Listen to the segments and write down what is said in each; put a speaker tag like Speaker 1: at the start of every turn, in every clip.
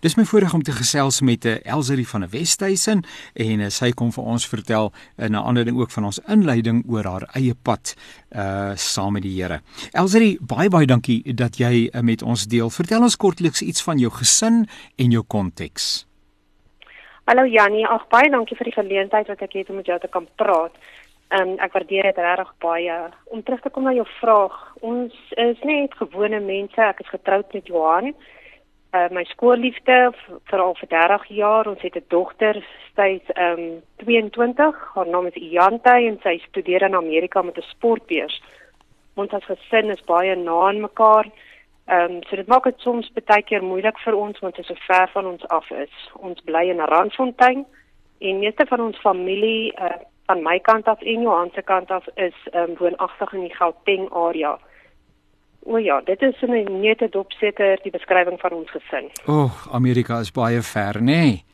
Speaker 1: Dis my voorreg om te gesels met eh, Elserie van 'n Westhuizen en uh, sy kom vir ons vertel in 'n ander ding ook van ons inleiding oor haar eie pad uh saam met die Here. Elserie, baie baie dankie dat jy met ons deel. Vertel ons kortliks iets van jou gesin en jou konteks.
Speaker 2: Hallo Jannie, ag baie dankie vir die geleentheid wat ek het om met jou te kan praat. Ehm um, ek waardeer dit regtig baie. Om terug te kom na jou vraag, ons is net gewone mense. Ek is getroud met Johan. Uh my skoolliefde vir al vir 30 jaar. Ons het 'n dogter, sy's um, 22. Haar naam is Iante en sy studeer in Amerika met 'n sportbeurs. Ons as gesin is baie na aan mekaar. Ehm um, so dit maak dit soms baie keer moeilik vir ons want dit is so ver van ons af is. Ons bly in Randfontein en meeste van ons familie uh van my kant af en Johan se kant af is ehm um, woonagtig in die Gauteng area. O ja, dit is 'n nette dopsetter die beskrywing van ons gesin.
Speaker 1: O, oh, Amerika is baie ver, nê? Nee.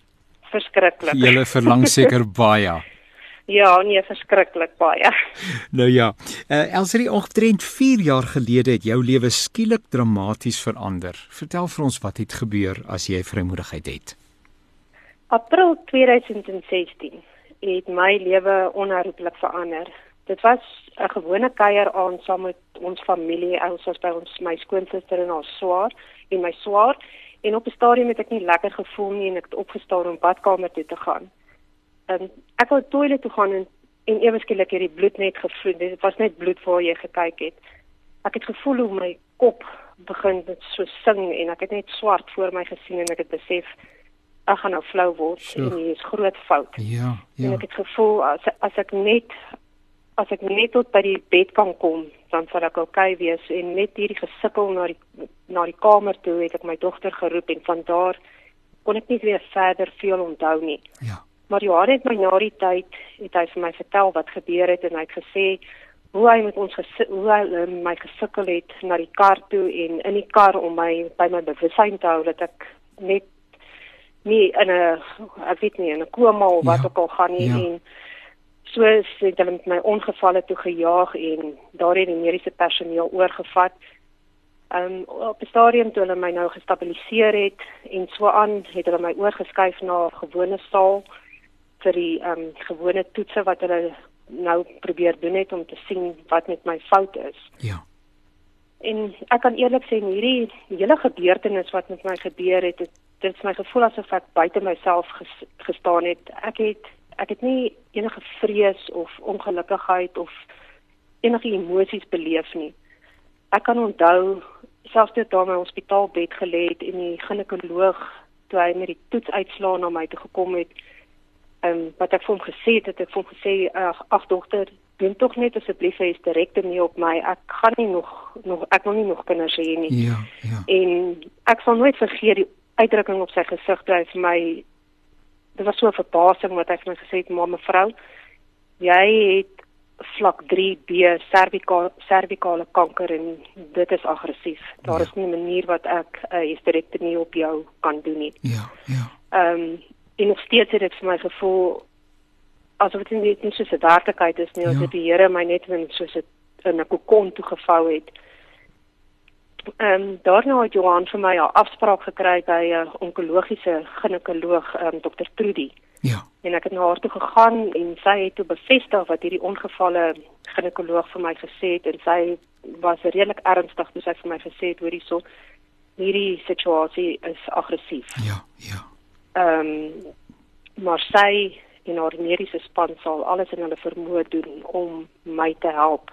Speaker 2: Verskriklik.
Speaker 1: Julle verlang seker baie.
Speaker 2: Ja, nee, verskriklik baie.
Speaker 1: Nou ja, uh, Elsie, omtrent 4 jaar gelede het jou lewe skielik dramaties verander. Vertel vir ons wat het gebeur as jy vrymoedigheid het.
Speaker 2: April 2016 het my lewe onherroepelik verander. Dit was 'n gewone kuier aan saam met ons familie, ons was by ons my skoonsister en haar swaar en my swaar en op 'n stadium het ek nie lekker gevoel nie en ek het opgestaan om badkamer toe te gaan. En ek wou toilet toe gaan en en ewe skielik het die bloed net gevloei. Dit was net bloed waar jy gekyk het. Ek het gevoel hoe my kop begin met so sing en ek het net swart voor my gesien en ek het besef ek gaan nou flou word so. en dit is groot fout.
Speaker 1: Ja, ja.
Speaker 2: En ek het gevoel as as ek net as ek net tot by die bed kan kom, dan sal ek okay wees en net hierdie gesukkel na die na die kamer toe het ek my dogter geroep en van daar kon ek nie weer verder veel onthou nie.
Speaker 1: Ja.
Speaker 2: Maar Johan het my na die tyd het hy vir my vertel wat gebeur het en hy het gesê hoe hy met ons hoe hy um, my gesukkel het na die kar toe en in die kar om my by my bewussyn te hou dat ek net nie in 'n ek weet nie in 'n koma of wat ja, ook al gaan nie ja. en so het hulle met my ongevalle toe gejaag en daar het die mediese personeel oorgevat. Um op die stadium toe hulle my nou gestabiliseer het en so aan het hulle my oorgeskuif na 'n gewone saal vir die um gewone toetse wat hulle nou probeer doen het om te sien wat met my fout is.
Speaker 1: Ja.
Speaker 2: En ek kan eerlik sê hierdie hele gebeurtenis wat met my gebeur het, het dit is my gevoel asof ek buite myself ges, gestaan het. Ek het ek het nie enige vrees of ongelukkigheid of enige emosies beleef nie. Ek kan onthou selfs toe daar my hospitaalbed gelê het en die ginekoloog toe hy met die toetsuitslae na my toe gekom het, ehm um, wat ek vir hom gesê het, het ek vir hom gesê ag ag dogter, doen tog net asseblief hy is direk nie op my. Ek gaan nie nog nog ek wil nie nog kinders hê nie.
Speaker 1: Ja, ja.
Speaker 2: En ek sal nooit vergeet die uitdrukking op sy gesig toe hy vir my dit was so 'n verbasing wat hy vir my gesê het maar mevrou jy het vlak 3B cervical cervicale kanker en dit is aggressief daar ja. is nie 'n manier wat ek 'n uh, hysterektomie op jou kan doen nie
Speaker 1: ja ja
Speaker 2: ehm um, en nog steeds het dit vir my gevoel asof dit nie net 'n werklikheid is nie ja. asof die Here my net in so 'n 'n kokon toe gevou het Ehm um, daarna het Johan vir my 'n afspraak gekry by 'n onkologiese ginekoloog, ehm um, Dr. Trudy.
Speaker 1: Ja.
Speaker 2: En ek het na haar toe gegaan en sy het toe bevestig wat hierdie ongevalle ginekoloog vir my gesê het en sy was redelik ernstig toe sy vir my gesê het hoor hierso hierdie situasie is aggressief.
Speaker 1: Ja, ja.
Speaker 2: Ehm um, maar sy en haar mediese span sal alles in hulle vermoë doen om my te help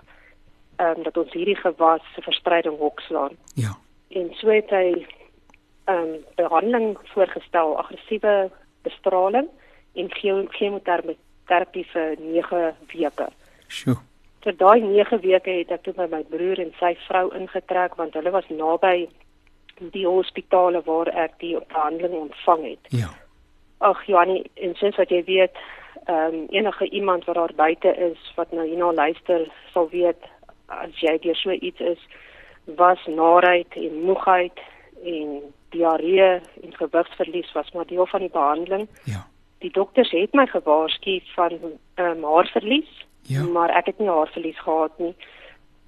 Speaker 2: ehm um, dat ons hierdie gewas se verspreiding hokslaan.
Speaker 1: Ja.
Speaker 2: En so het hy ehm um, behandeling voorgestel, aggressiewe bestraling en chemoterapie vir 9 weke.
Speaker 1: Sjoe.
Speaker 2: Vir daai 9 weke het ek toe by my broer en sy vrou ingetrek want hulle was naby die hospitale waar ek die behandeling ontvang het.
Speaker 1: Ja.
Speaker 2: Ag Johanni, en sins wat jy weet, ehm um, enige iemand wat daar buite is wat nou hierna luister, sal weet as jy deur so iets is was narheid en moegheid en diarree en gewigsverlies was maar deel van die behandeling.
Speaker 1: Ja.
Speaker 2: Die dokters het my gewaarsku van ehm um, haarverlies,
Speaker 1: ja.
Speaker 2: maar ek het nie haarverlies gehad nie.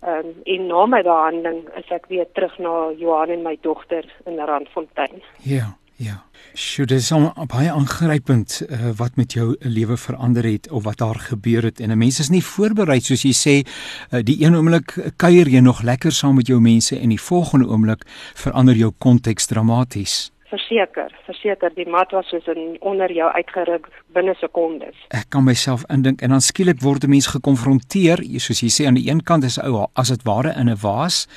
Speaker 2: Ehm um, en na my behandeling is ek weer terug na Johan en my dogter in Randfontein.
Speaker 1: Ja. Ja. Sjoe, dit is al baie aangrypend uh, wat met jou lewe verander het of wat daar gebeur het en 'n mens is nie voorberei soos jy sê uh, die een oomblik kuier jy nog lekker saam met jou mense en die volgende oomblik verander jou konteks dramaties
Speaker 2: verseker, verseker die mat was soos in onder jou uitgeruk binne sekondes.
Speaker 1: Ek kan myself indink en dan skielik word 'n mens gekonfronteer, soos jy sê aan die een kant is ou as dit ware in 'n waas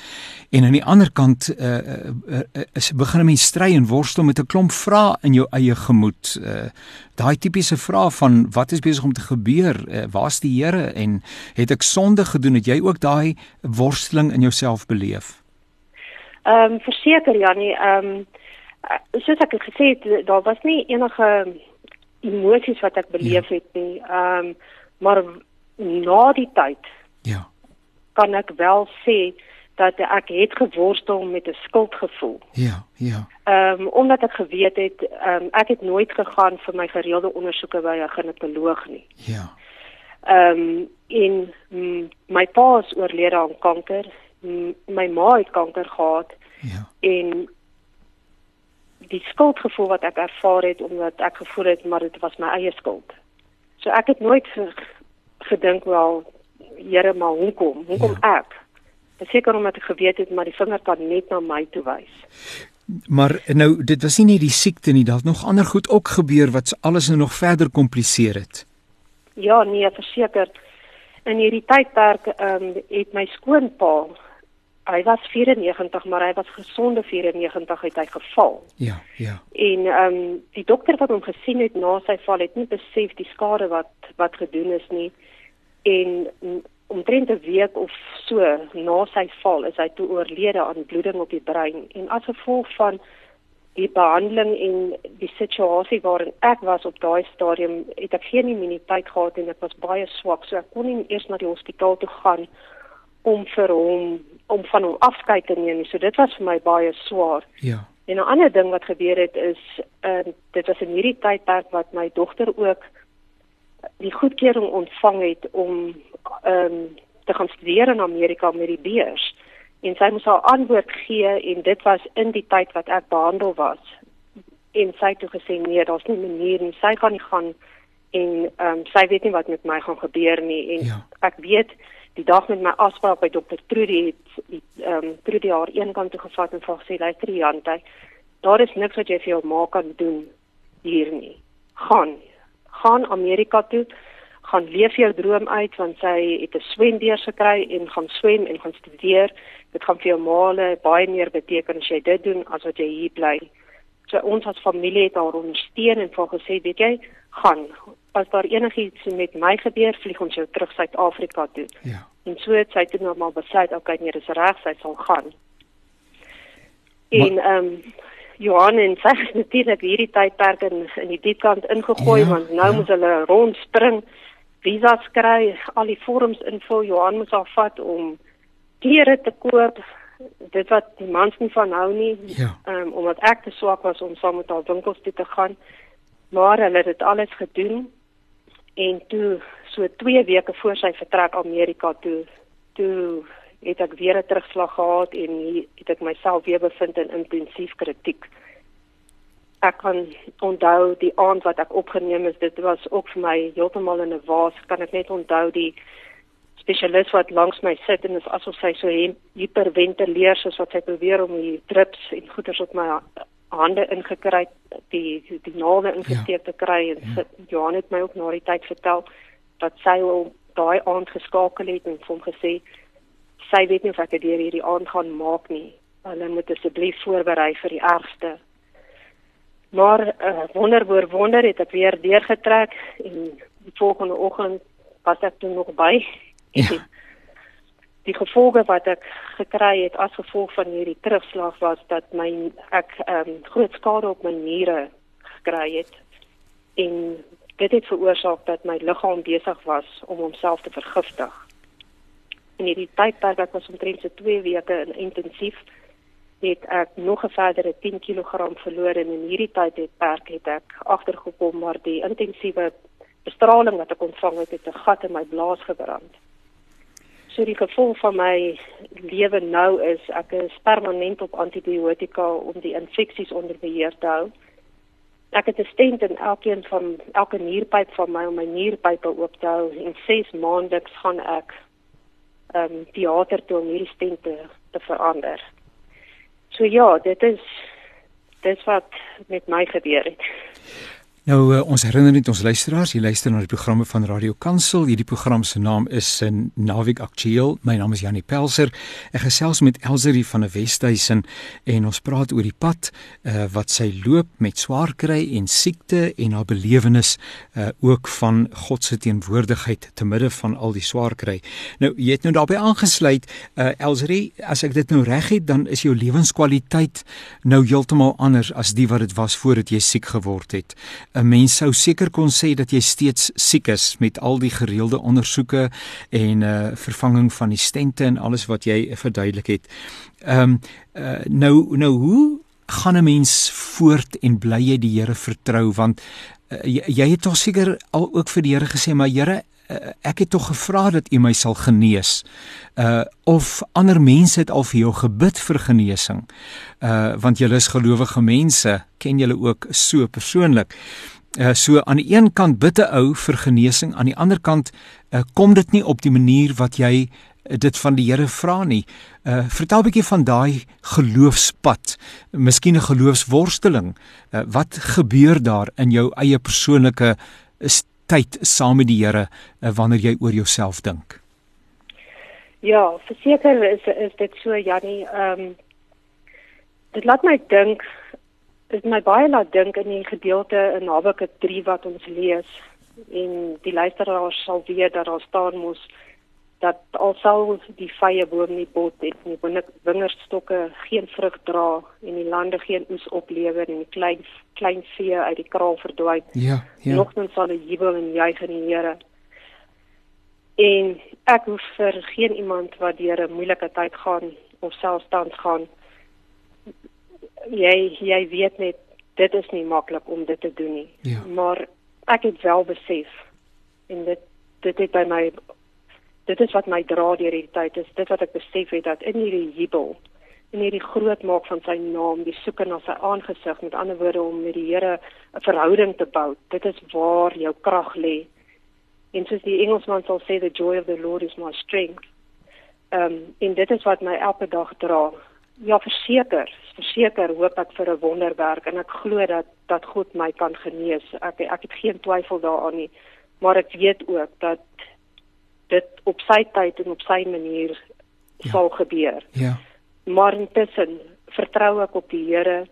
Speaker 1: en aan die ander kant uh, uh, uh, is begin 'n mens stry en worstel met 'n klomp vrae in jou eie gemoed. Uh, Daai tipiese vraag van wat is besig om te gebeur? Uh, Waar's die Here en het ek sonde gedoen? Het jy ook daai worsteling in jouself beleef?
Speaker 2: Ehm um, verseker Jannie, ehm um, uh, soos ek gesê het, daar was nie enige emosies wat ek beleef ja. het nie. Ehm um, maar na die tyd
Speaker 1: ja.
Speaker 2: kan ek wel sê dat ek het geworstel met 'n skuldgevoel.
Speaker 1: Ja, ja.
Speaker 2: Ehm um, omdat ek geweet het ehm um, ek het nooit gegaan vir my gereelde ondersoeke by 'n ginekoloog nie.
Speaker 1: Ja.
Speaker 2: Ehm um, in mm, my pa is oorlede aan kanker. Mm, my ma het kanker gehad.
Speaker 1: Ja.
Speaker 2: En die skuldgevoel wat ek ervaar het omdat ek gevoel het maar dit was my eie skuld. So ek het nooit gedink wel Here maar hoekom? Hoekom ja. ek? Seker omdat ek geweet het maar die vinger kan net na my toe wys.
Speaker 1: Maar nou dit was nie net die siekte nie, daar't nog ander goed ook gebeur wat alles nou nog verder kompliseer het.
Speaker 2: Ja, nee, verseker. In hierdie tydperk ehm um, het my skoonpa hy was 94 maar hy was gesonde 94 het hy geval.
Speaker 1: Ja, ja.
Speaker 2: En ehm um, die dokter wat hom gesien het na sy val het nie besef die skade wat wat gedoen is nie. En omtrent 'n week of so na sy val is hy toe oorlede aan bloeding op die brein en as gevolg van die behandeling en die situasie waarin ek was op daai stadium het ek geen immuniteit gehad en ek was baie swak so ek kon nie eers na die hospitaal toe gaan om vir hom om van hom afskeid te neem. So dit was vir my baie swaar.
Speaker 1: Ja.
Speaker 2: En 'n ander ding wat gebeur het is uh, dit was in hierdie tydperk wat my dogter ook die goedkeuring ontvang het om ehm um, te gaan studeer in Amerika met die beurs. En sy moes haar antwoord gee en dit was in die tyd wat ek behandel was. En sy het toe gesê nee, daar's nie 'n manier nie. Sy gaan nie gaan en ehm um, sy weet nie wat met my gaan gebeur nie en
Speaker 1: ja.
Speaker 2: ek weet die dag met my afspraak by dokter Trudy het die ehm um, Trudy haar een kant toe gevat en vir gesê luister Jante daar is niks wat jy vir jou ma kan doen hier nie. Gaan gaan Amerika toe gaan leef jou droom uit want sy het 'n swembeurs gekry en gaan swem en gaan studeer. Dit gaan vir jou ma baie meer beteken as jy dit doen as wat jy hier bly. So ons as familie haar ondersteun en vir gesê weet jy gaan as daar enigiets met my gebeur, vlieg ons jou terug Suid-Afrika toe.
Speaker 1: Ja.
Speaker 2: En so het sy toe normaal besluit, okay, nee, dis reg, sy sal gaan. En ehm um, Johan en sy het natuurlik hierdie tydperk in in die diepkant ingegooi ja, want nou ja. moet hulle rondspring, visas kry, al die vorms invul. Johan moet haar vat om klere te koop. Dit wat die mans nie van hou nie.
Speaker 1: Ja.
Speaker 2: Ehm um, omdat ek te swak was om saam met haar winkels toe te gaan. Maar hulle het dit alles gedoen en toe so 2 weke voor sy vertrek Amerika toe toe het ek weer 'n terugslag gehad en het ek myself weer bevind in intensief kritiek. Ek kan onthou die aand wat ek opgeneem is, dit was ook vir my heeltemal in 'n waas. Kan ek net onthou die spesialis wat langs my sit en is asof sy so hiperventileer soos wat sy probeer om die drips en goeters op my hande ingekry die die naalde ingesteek ja. te kry en ja. Johan het my ook na die tyd vertel dat sy al daai aand geskakel het en hom gesê sy weet nie of ek dit hierdie aand gaan maak nie. Hulle moet asseblief voorberei vir die ergste. Maar uh, wonder oor wonder het ek weer deurgetrek en die volgende oggend was ek toe nog by. Ja die gevolge wat ek gekry het as gevolg van hierdie terugslag was dat my ek ehm um, groot skade op my niere gekry het en dit het veroorsaak dat my liggaam besig was om homself te vergiftig. In hierdie tydperk wat was omtrent so 2 weke in intensief het ek nog 'n verdere 10 kg verloor en in hierdie tyd het perk het ek agtergekom maar die intensiewe bestraling wat ek ontvang het het 'n gat in my blaas gebrand. So die gevolg van my lewe nou is ek is permanent op antibiotika om die infeksies onder beheer te hou ek het 'n stent in elkeen van elke nierpyp van my om my nierpype oop te hou en 6 maande gaan ek ehm um, teater toe om hierdie stent te, te verander. So ja, dit is dis wat met my gebeur het.
Speaker 1: Nou uh, ons herinner net ons luisteraars, jy luister na die programme van Radio Kansel. Hierdie program se naam is in uh, Naweek Aktueel. My naam is Janie Pelser. Ek gesels met Elserie van die Wesduisen en ons praat oor die pad uh, wat sy loop met swaar kry en siekte en haar belewenis uh, ook van God se teenwoordigheid te midde van al die swaar kry. Nou jy het nou daarbey aangesluit uh, Elserie, as ek dit nou reg het, dan is jou lewenskwaliteit nou heeltemal anders as die wat dit was voordat jy siek geword het. 'n mens sou seker kon sê dat jy steeds siek is met al die gereelde ondersoeke en uh vervanging van die stente en alles wat jy verduidelik het. Ehm um, uh, nou nou hoe gaan 'n mens voort en bly jy die Here vertrou want uh, jy, jy het tog seker al ook vir die Here gesê maar Here uh, ek het tog gevra dat U my sal genees. Uh of ander mense het al vir jou gebid vir genesing. Uh want julle is gelowige mense, ken julle ook so persoonlik. Uh so aan die een kant bid 'n ou vir genesing, aan die ander kant uh, kom dit nie op die manier wat jy dit van die Here vra nie. Uh vertel 'n bietjie van daai geloofspad, miskien 'n geloofsworsteling. Uh wat gebeur daar in jou eie persoonlike tyd saam met die Here uh, wanneer jy oor jouself dink?
Speaker 2: Ja, verseker is is dit so Jannie. Ehm um, dit laat my dink dit my baie laat dink in die gedeelte in Habakuk 3 wat ons lees en die luisteraars sal weet dat daar staan mos dat alsou die vrye boom nie bot het nie, wingerdstokke geen vrug dra en die lande geen oes oplewer en die klein klein vee uit die kraal verdwyn.
Speaker 1: Ja, ja.
Speaker 2: Nogtans sal die jubel en juig in die Here. En ek hoef vir geen iemand wat deur 'n moeilike tyd gaan of selfstandig gaan jy jy weet net dit is nie maklik om dit te doen nie.
Speaker 1: Ja.
Speaker 2: Maar ek het wel besef en dit dit het by my dit is wat my dra deur hierdie tyd is dit wat ek besef het dat in hierdie jubel in hierdie groot maak van sy naam die soeke na sy aangesig met ander woorde om met die Here 'n verhouding te bou dit is waar jou krag lê. En soos die Engelsman sal sê the joy of the lord is my strength. Ehm um, en dit is wat my elke dag dra. Ja verseker verseker hoop ek vir 'n wonderwerk en ek glo dat dat God my kan genees. Ek ek het geen twyfel daaraan nie maar ek weet ook dat dit op sy tyd en op sy manier ja. sal gebeur.
Speaker 1: Ja.
Speaker 2: Maar intussen vertrou ek op die Here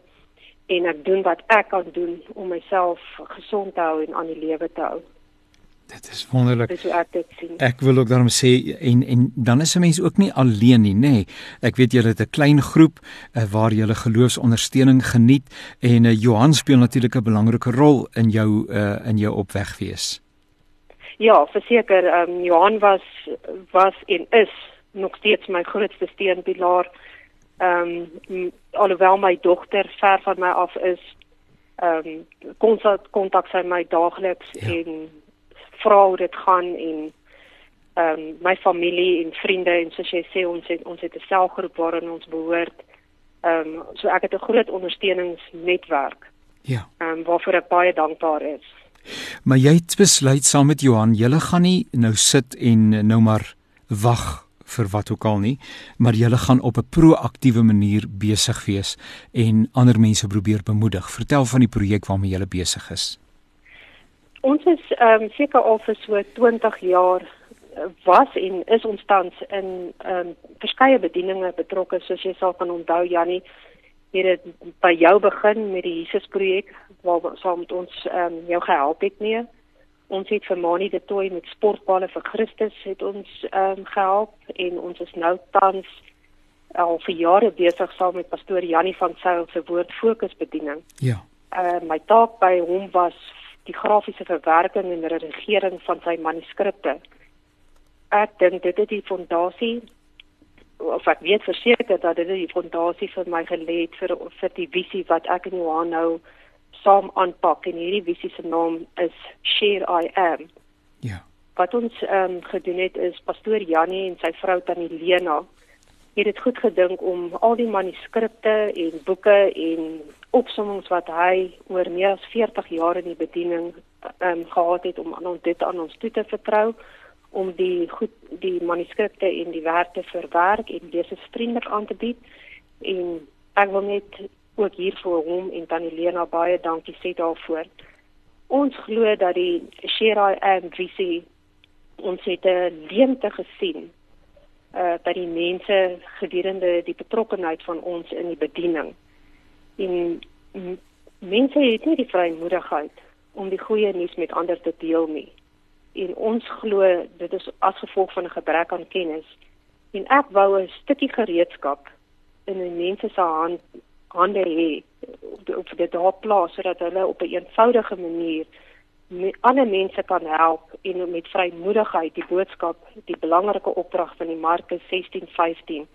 Speaker 2: en ek doen wat ek kan doen om myself gesond te hou en aan die lewe te hou.
Speaker 1: Dit is wonderlik.
Speaker 2: Dis hoe ek dit sien.
Speaker 1: Ek wil ook daarom sê en en dan is 'n mens ook nie alleen nie, nê. Nee. Ek weet julle het 'n klein groep uh, waar julle geloofsondersteuning geniet en uh, Johan speel natuurlik 'n belangrike rol in jou uh, in jou opweg wees.
Speaker 2: Ja, verseker, ehm um, Johan was was en is nog steeds my grootste steunpilaar. Ehm um, alhoewel my dogter ver van my af is, ehm um, kontak kontak sy my daagliks ja. en vra hoe dit gaan en ehm um, my familie en vriende en soos jy sê ons het ons het 'n selgroep waarin ons behoort. Ehm um, so ek het 'n groot ondersteuningsnetwerk.
Speaker 1: Ja.
Speaker 2: Ehm um, waarvoor ek baie dankbaar is.
Speaker 1: Maar jy het besluit saam met Johan, julle gaan nie nou sit en nou maar wag vir wat ook al nie, maar julle gaan op 'n proaktiewe manier besig wees en ander mense probeer bemoedig. Vertel van die projek waarmee julle besig is.
Speaker 2: Ons is ehm um, seker al vir so 20 jaar eh, was en is ons tans in ehm um, verskeie bedieninge betrokke soos jy sal kan onthou Jannie het dit by jou begin met die Jesus projek waar saam met ons ehm um, jou gehelp het mee. Ons het vir Mani de Tooi met sportbale vir Christus het ons ehm um, gehelp en ons is nou tans al vir jare besig saam met pastoor Jannie van Sail se woord fokus bediening.
Speaker 1: Ja.
Speaker 2: Ehm uh, my taak by hom was die grafiese verwerking en redigering van sy manuskripte. Ek dink dit is die fondasie of ek weet verseker dat dit die fondasie vir my gelê het vir vir die visie wat ek en Johan nou saam aanpak en hierdie visie se naam is Share I Am.
Speaker 1: Ja.
Speaker 2: Wat ons ehm um, gedoen het is pastoor Jannie en sy vrou Tannie Lena het dit goed gedink om al die manuskripte en boeke en opsommings wat hy oor meer as 40 jaar in die bediening ehm um, gehad het om aan ons dit aan ons toe te vertrou om die goed die manuskripte en die werk te verwerk en lesersvriendelik aan te bied en ek wil net ook hier vir hom en tannie Lena baie dankie sê daarvoor. Ons glo dat die Sherai and VC ons het 'n leemte gesien uh dat die mense gedurende die betrokkenheid van ons in die bediening en mense het nie die vrymoedigheid om die goeie nuus met ander te deel nie. En ons glo dit is as gevolg van 'n gebrek aan kennis. En ek wou 'n stukkie gereedskap in 'n mense se hand hande hê op dit daar plaas sodat hulle op 'n een eenvoudige manier met ander mense kan help en met vrymoedigheid die boodskap, die belangrike opdrag van die Markus 16:15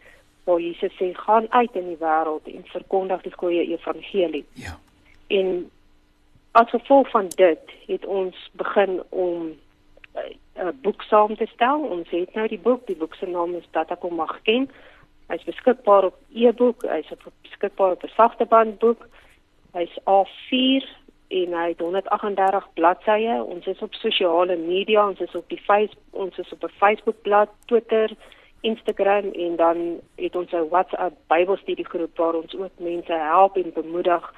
Speaker 2: waar Jesus sê gaan uit in die wêreld en verkondig die goeie evangelie.
Speaker 1: Ja.
Speaker 2: En as gevolg van dit het ons begin om 'n boek saam te stel. Ons het nou die boek, die boek se naam is Dat ek hom mag ken. Hy's beskikbaar op e-boek, hy's beskikbaar op 'n sagte bandboek. Hy's A4 en hy het 138 bladsye. Ons is op sosiale media, ons is op die Facebook, ons is op 'n Facebookblad, Twitter, Instagram en dan het ons 'n WhatsApp Bybelstudiegroep waar ons ook mense help en bemoedig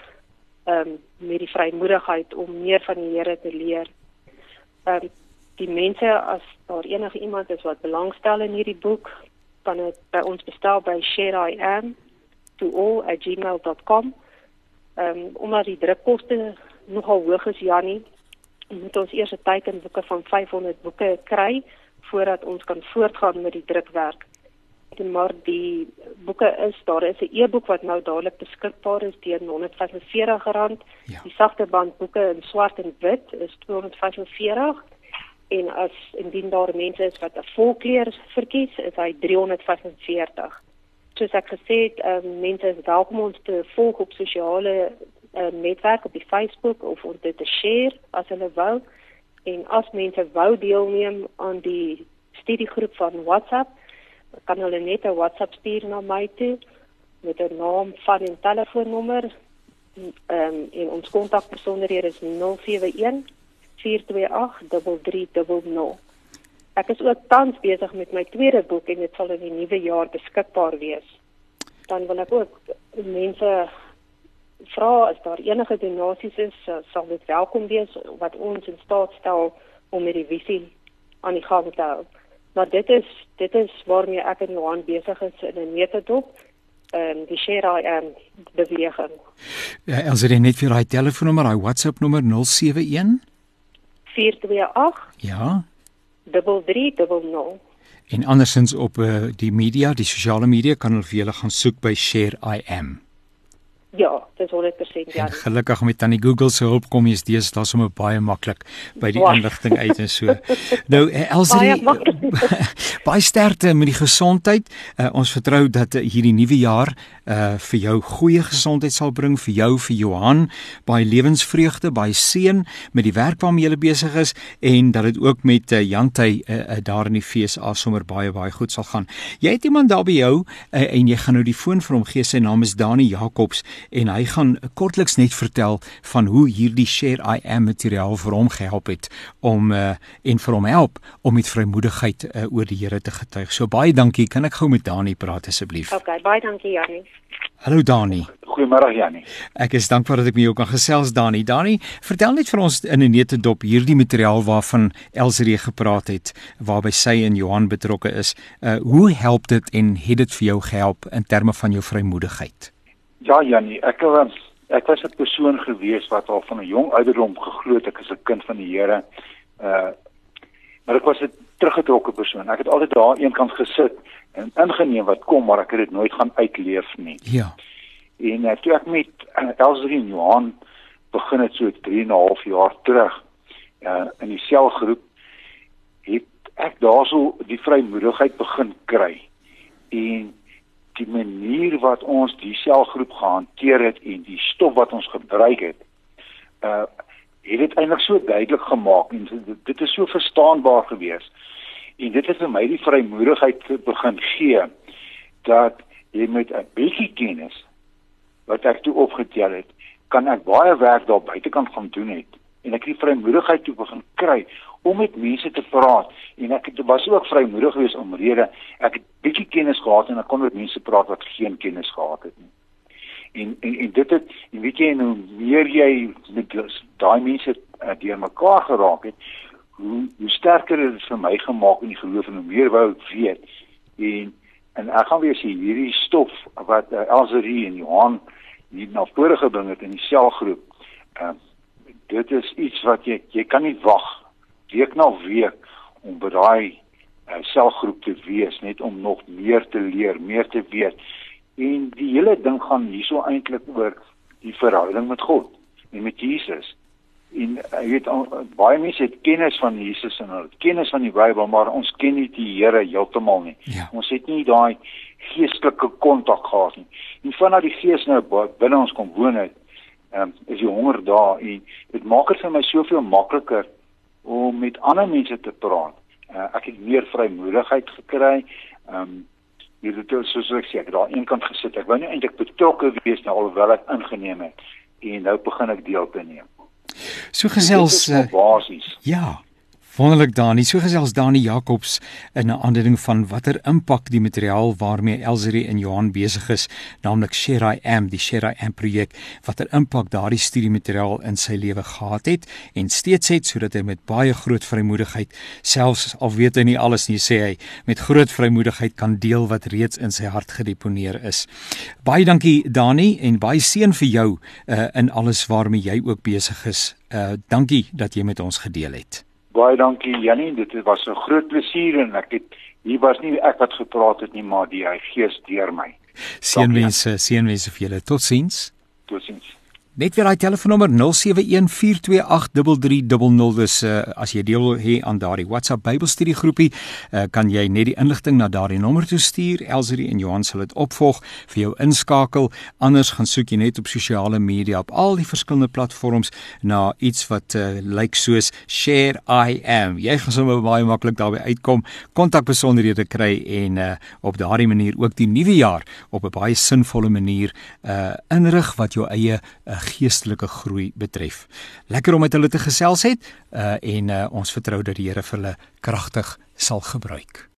Speaker 2: um, met die vrymoedigheid om meer van die Here te leer. Um, die mense as daar enige iemand is wat belangstel in hierdie boek, kan dit by ons bestel by shareiam@gmail.com. Ehm um, omdat die drukkoste nogal hoog is Jannie, moet ons eers 'n teikenboeke van 500 boeke kry voordat ons kan voortgaan met die drukwerk. En maar die boeke is daar is 'n e-boek wat nou dadelik beskikbaar is teen R145. Ja. Die sagte bandboeke in swart en wit is R245 en as indien daar mense is wat 'n volkleur verkies, is hy 345. Soos ek gesê het, um, mense is welkom om ons te volg op sosiale uh, netwerk op die Facebook of om dit te share as hulle wil. En as mense wou deelneem aan die studiegroep van WhatsApp, kan hulle net 'n WhatsApp stuur na my toe met 'n naam van en telefoonnommer. Ehm um, en ons kontakbesonderhede is 071 4283300. Ek is ook tans besig met my tweede boek en dit sal in die nuwe jaar beskikbaar wees. Dan wil ek ook mense vra as daar enige donasies is, sal dit welkom wees wat ons in staat stel om met die visie aan die gang te hou. Maar dit is dit is waarmee ek en Johan besig is in 'n metodop en um, die share am beweging.
Speaker 1: Ja, as jy net vir daai telefoonnommer, daai WhatsApp nommer 071
Speaker 2: 428
Speaker 1: Ja.
Speaker 2: 3300.
Speaker 1: En andersins op uh, die media, die sosiale media kan hulle vir julle gaan soek by Share I am.
Speaker 2: Ja, dis 100% ja.
Speaker 1: En gelukkig met tannie Google se hulp kom jy steeds daar sommer baie maklik by die inligting uit en so. nou eh, Elsie baie, baie sterkte met die gesondheid. Uh, ons vertrou dat uh, hierdie nuwe jaar uh vir jou goeie gesondheid sal bring vir jou vir Johan, baie lewensvreugde, baie seën met die werk waarmee jy besig is en dat dit ook met uh, Jantey uh, uh, daar in die FSA sommer baie baie goed sal gaan. Jy het iemand daar by jou uh, en jy gaan nou die foon vir hom gee. Sy naam is Dani Jacobs en hy gaan kortliks net vertel van hoe hierdie Share I Am materiaal vir hom gehelp het om uh, en vir hom help om met vrymoedigheid uh, oor die Here te getuig. So baie dankie. Kan ek gou met Dani praat asseblief?
Speaker 2: Okay, baie dankie Janie.
Speaker 1: Hallo Dani.
Speaker 3: Goeiemôre Janie.
Speaker 1: Ek is dankbaar dat ek met jou kan gesels Dani. Dani, vertel net vir ons in 'n netedop hierdie materiaal waarvan Elsrie gepraat het waarby sy en Johan betrokke is. Uh hoe help dit en het dit vir jou gehelp in terme van jou vrymoedigheid?
Speaker 3: Ja, Jannie, ek was ek was 'n persoon gewees wat al van 'n jong ouderdom geglo het ek is 'n kind van die Here. Uh maar ek was 'n teruggetrokke persoon. Ek het altyd daar aan een kant gesit en ingeneem wat kom, maar ek het dit nooit gaan uitleef nie.
Speaker 1: Ja.
Speaker 3: En uh, toe ek met uh, Elsrie en Johan begin het so 3 en 'n half jaar terug uh in die selgroep het ek daarso die vrymoedigheid begin kry. En die manier wat ons die selgroep gehanteer het en die stof wat ons gebruik het uh het dit eintlik so duidelik gemaak en dit, dit is so verstaanbaar gewees. En dit het vir my die vrymoedigheid begin gee dat jy met 'n bietjie kennis wat ek toe opgetel het kan ek baie werk daar buitekant gaan doen het en ek het vrymoedigheid toe begin kry om met mense te praat. En ek het was ook vrymoedig geweest om rede ek het bietjie kennis gehad en ek kon met mense praat wat geen kennis gehad het nie. En en, en dit het en weet jy hoe meer jy met daai mense uh, deur mekaar geraak het hoe hoe sterker het dit vir my gemaak in die geloof en hoe meer wou ek weet. En en ek gaan weer sê hierdie stof wat uh, Elserie en Johan nie na vore gebring het in die selgroep uh, dit is iets wat jy jy kan nie wag week na week om by daai uh, selgroep te wees net om nog meer te leer, meer te weet. En die hele ding gaan hierso eintlik oor die verhouding met God en met Jesus. En jy weet baie mense het kennis van Jesus en hulle kennis van die Bybel, maar ons ken nie die Here heeltemal nie. Ja. Ons het nie daai geestelike kontak gehad nie. En vanaf die Gees nou binne ons kom woon het, um, is die honger daar en dit maak dit vir my soveel makliker om met ander mense te praat. Uh, ek het meer vrymoedigheid gekry. Ehm um, jy het dit soos ek sê, ek het daar eenkant gesit. Ek wou nie eintlik betrokke wees nou alhoewel ek ingeneem het en nou begin ek deel te neem.
Speaker 1: So gesels uh,
Speaker 3: basies.
Speaker 1: Ja. Wonderlik Dani, so gesels Dani Jacobs in 'n aandeling van watter impak die materiaal waarmee Elserie en Johan besig is, naamlik Share I Am, die Share I Am projek, watter impak daardie studiemateriaal in sy lewe gehad het en steeds het sodat hy met baie groot vrymoedigheid, selfs al weet hy nie alles nie, sê hy, met groot vrymoedigheid kan deel wat reeds in sy hart gedeponeer is. Baie dankie Dani en baie seën vir jou uh, in alles waarmee jy ook besig is. Uh, dankie dat jy met ons gedeel het.
Speaker 3: Baie dankie Jannie, dit was 'n groot plesier en ek het hier was nie ek wat gepraat het nie, maar die Gees deur my.
Speaker 1: Seënwense, seënwense vir julle. Totsiens.
Speaker 3: Totsiens.
Speaker 1: Net weer daai telefoonnommer 0714283300 dis uh, as jy deel wil hê aan daardie WhatsApp Bybelstudie groepie, uh, kan jy net die inligting na daardie nommer toe stuur. Elsie en Johan sal dit opvolg vir jou inskakel. Anders gaan soek jy net op sosiale media op al die verskillende platforms na iets wat uh, lyk soos Share I Am. Jy gaan sommer baie maklik daarby uitkom, kontak besonderhede kry en uh, op daardie manier ook die nuwe jaar op 'n baie sinvolle manier uh, inrig wat jou eie uh, geestelike groei betref. Lekker om met hulle te gesels het uh, en uh, ons vertrou dat die Here vir hulle kragtig sal gebruik.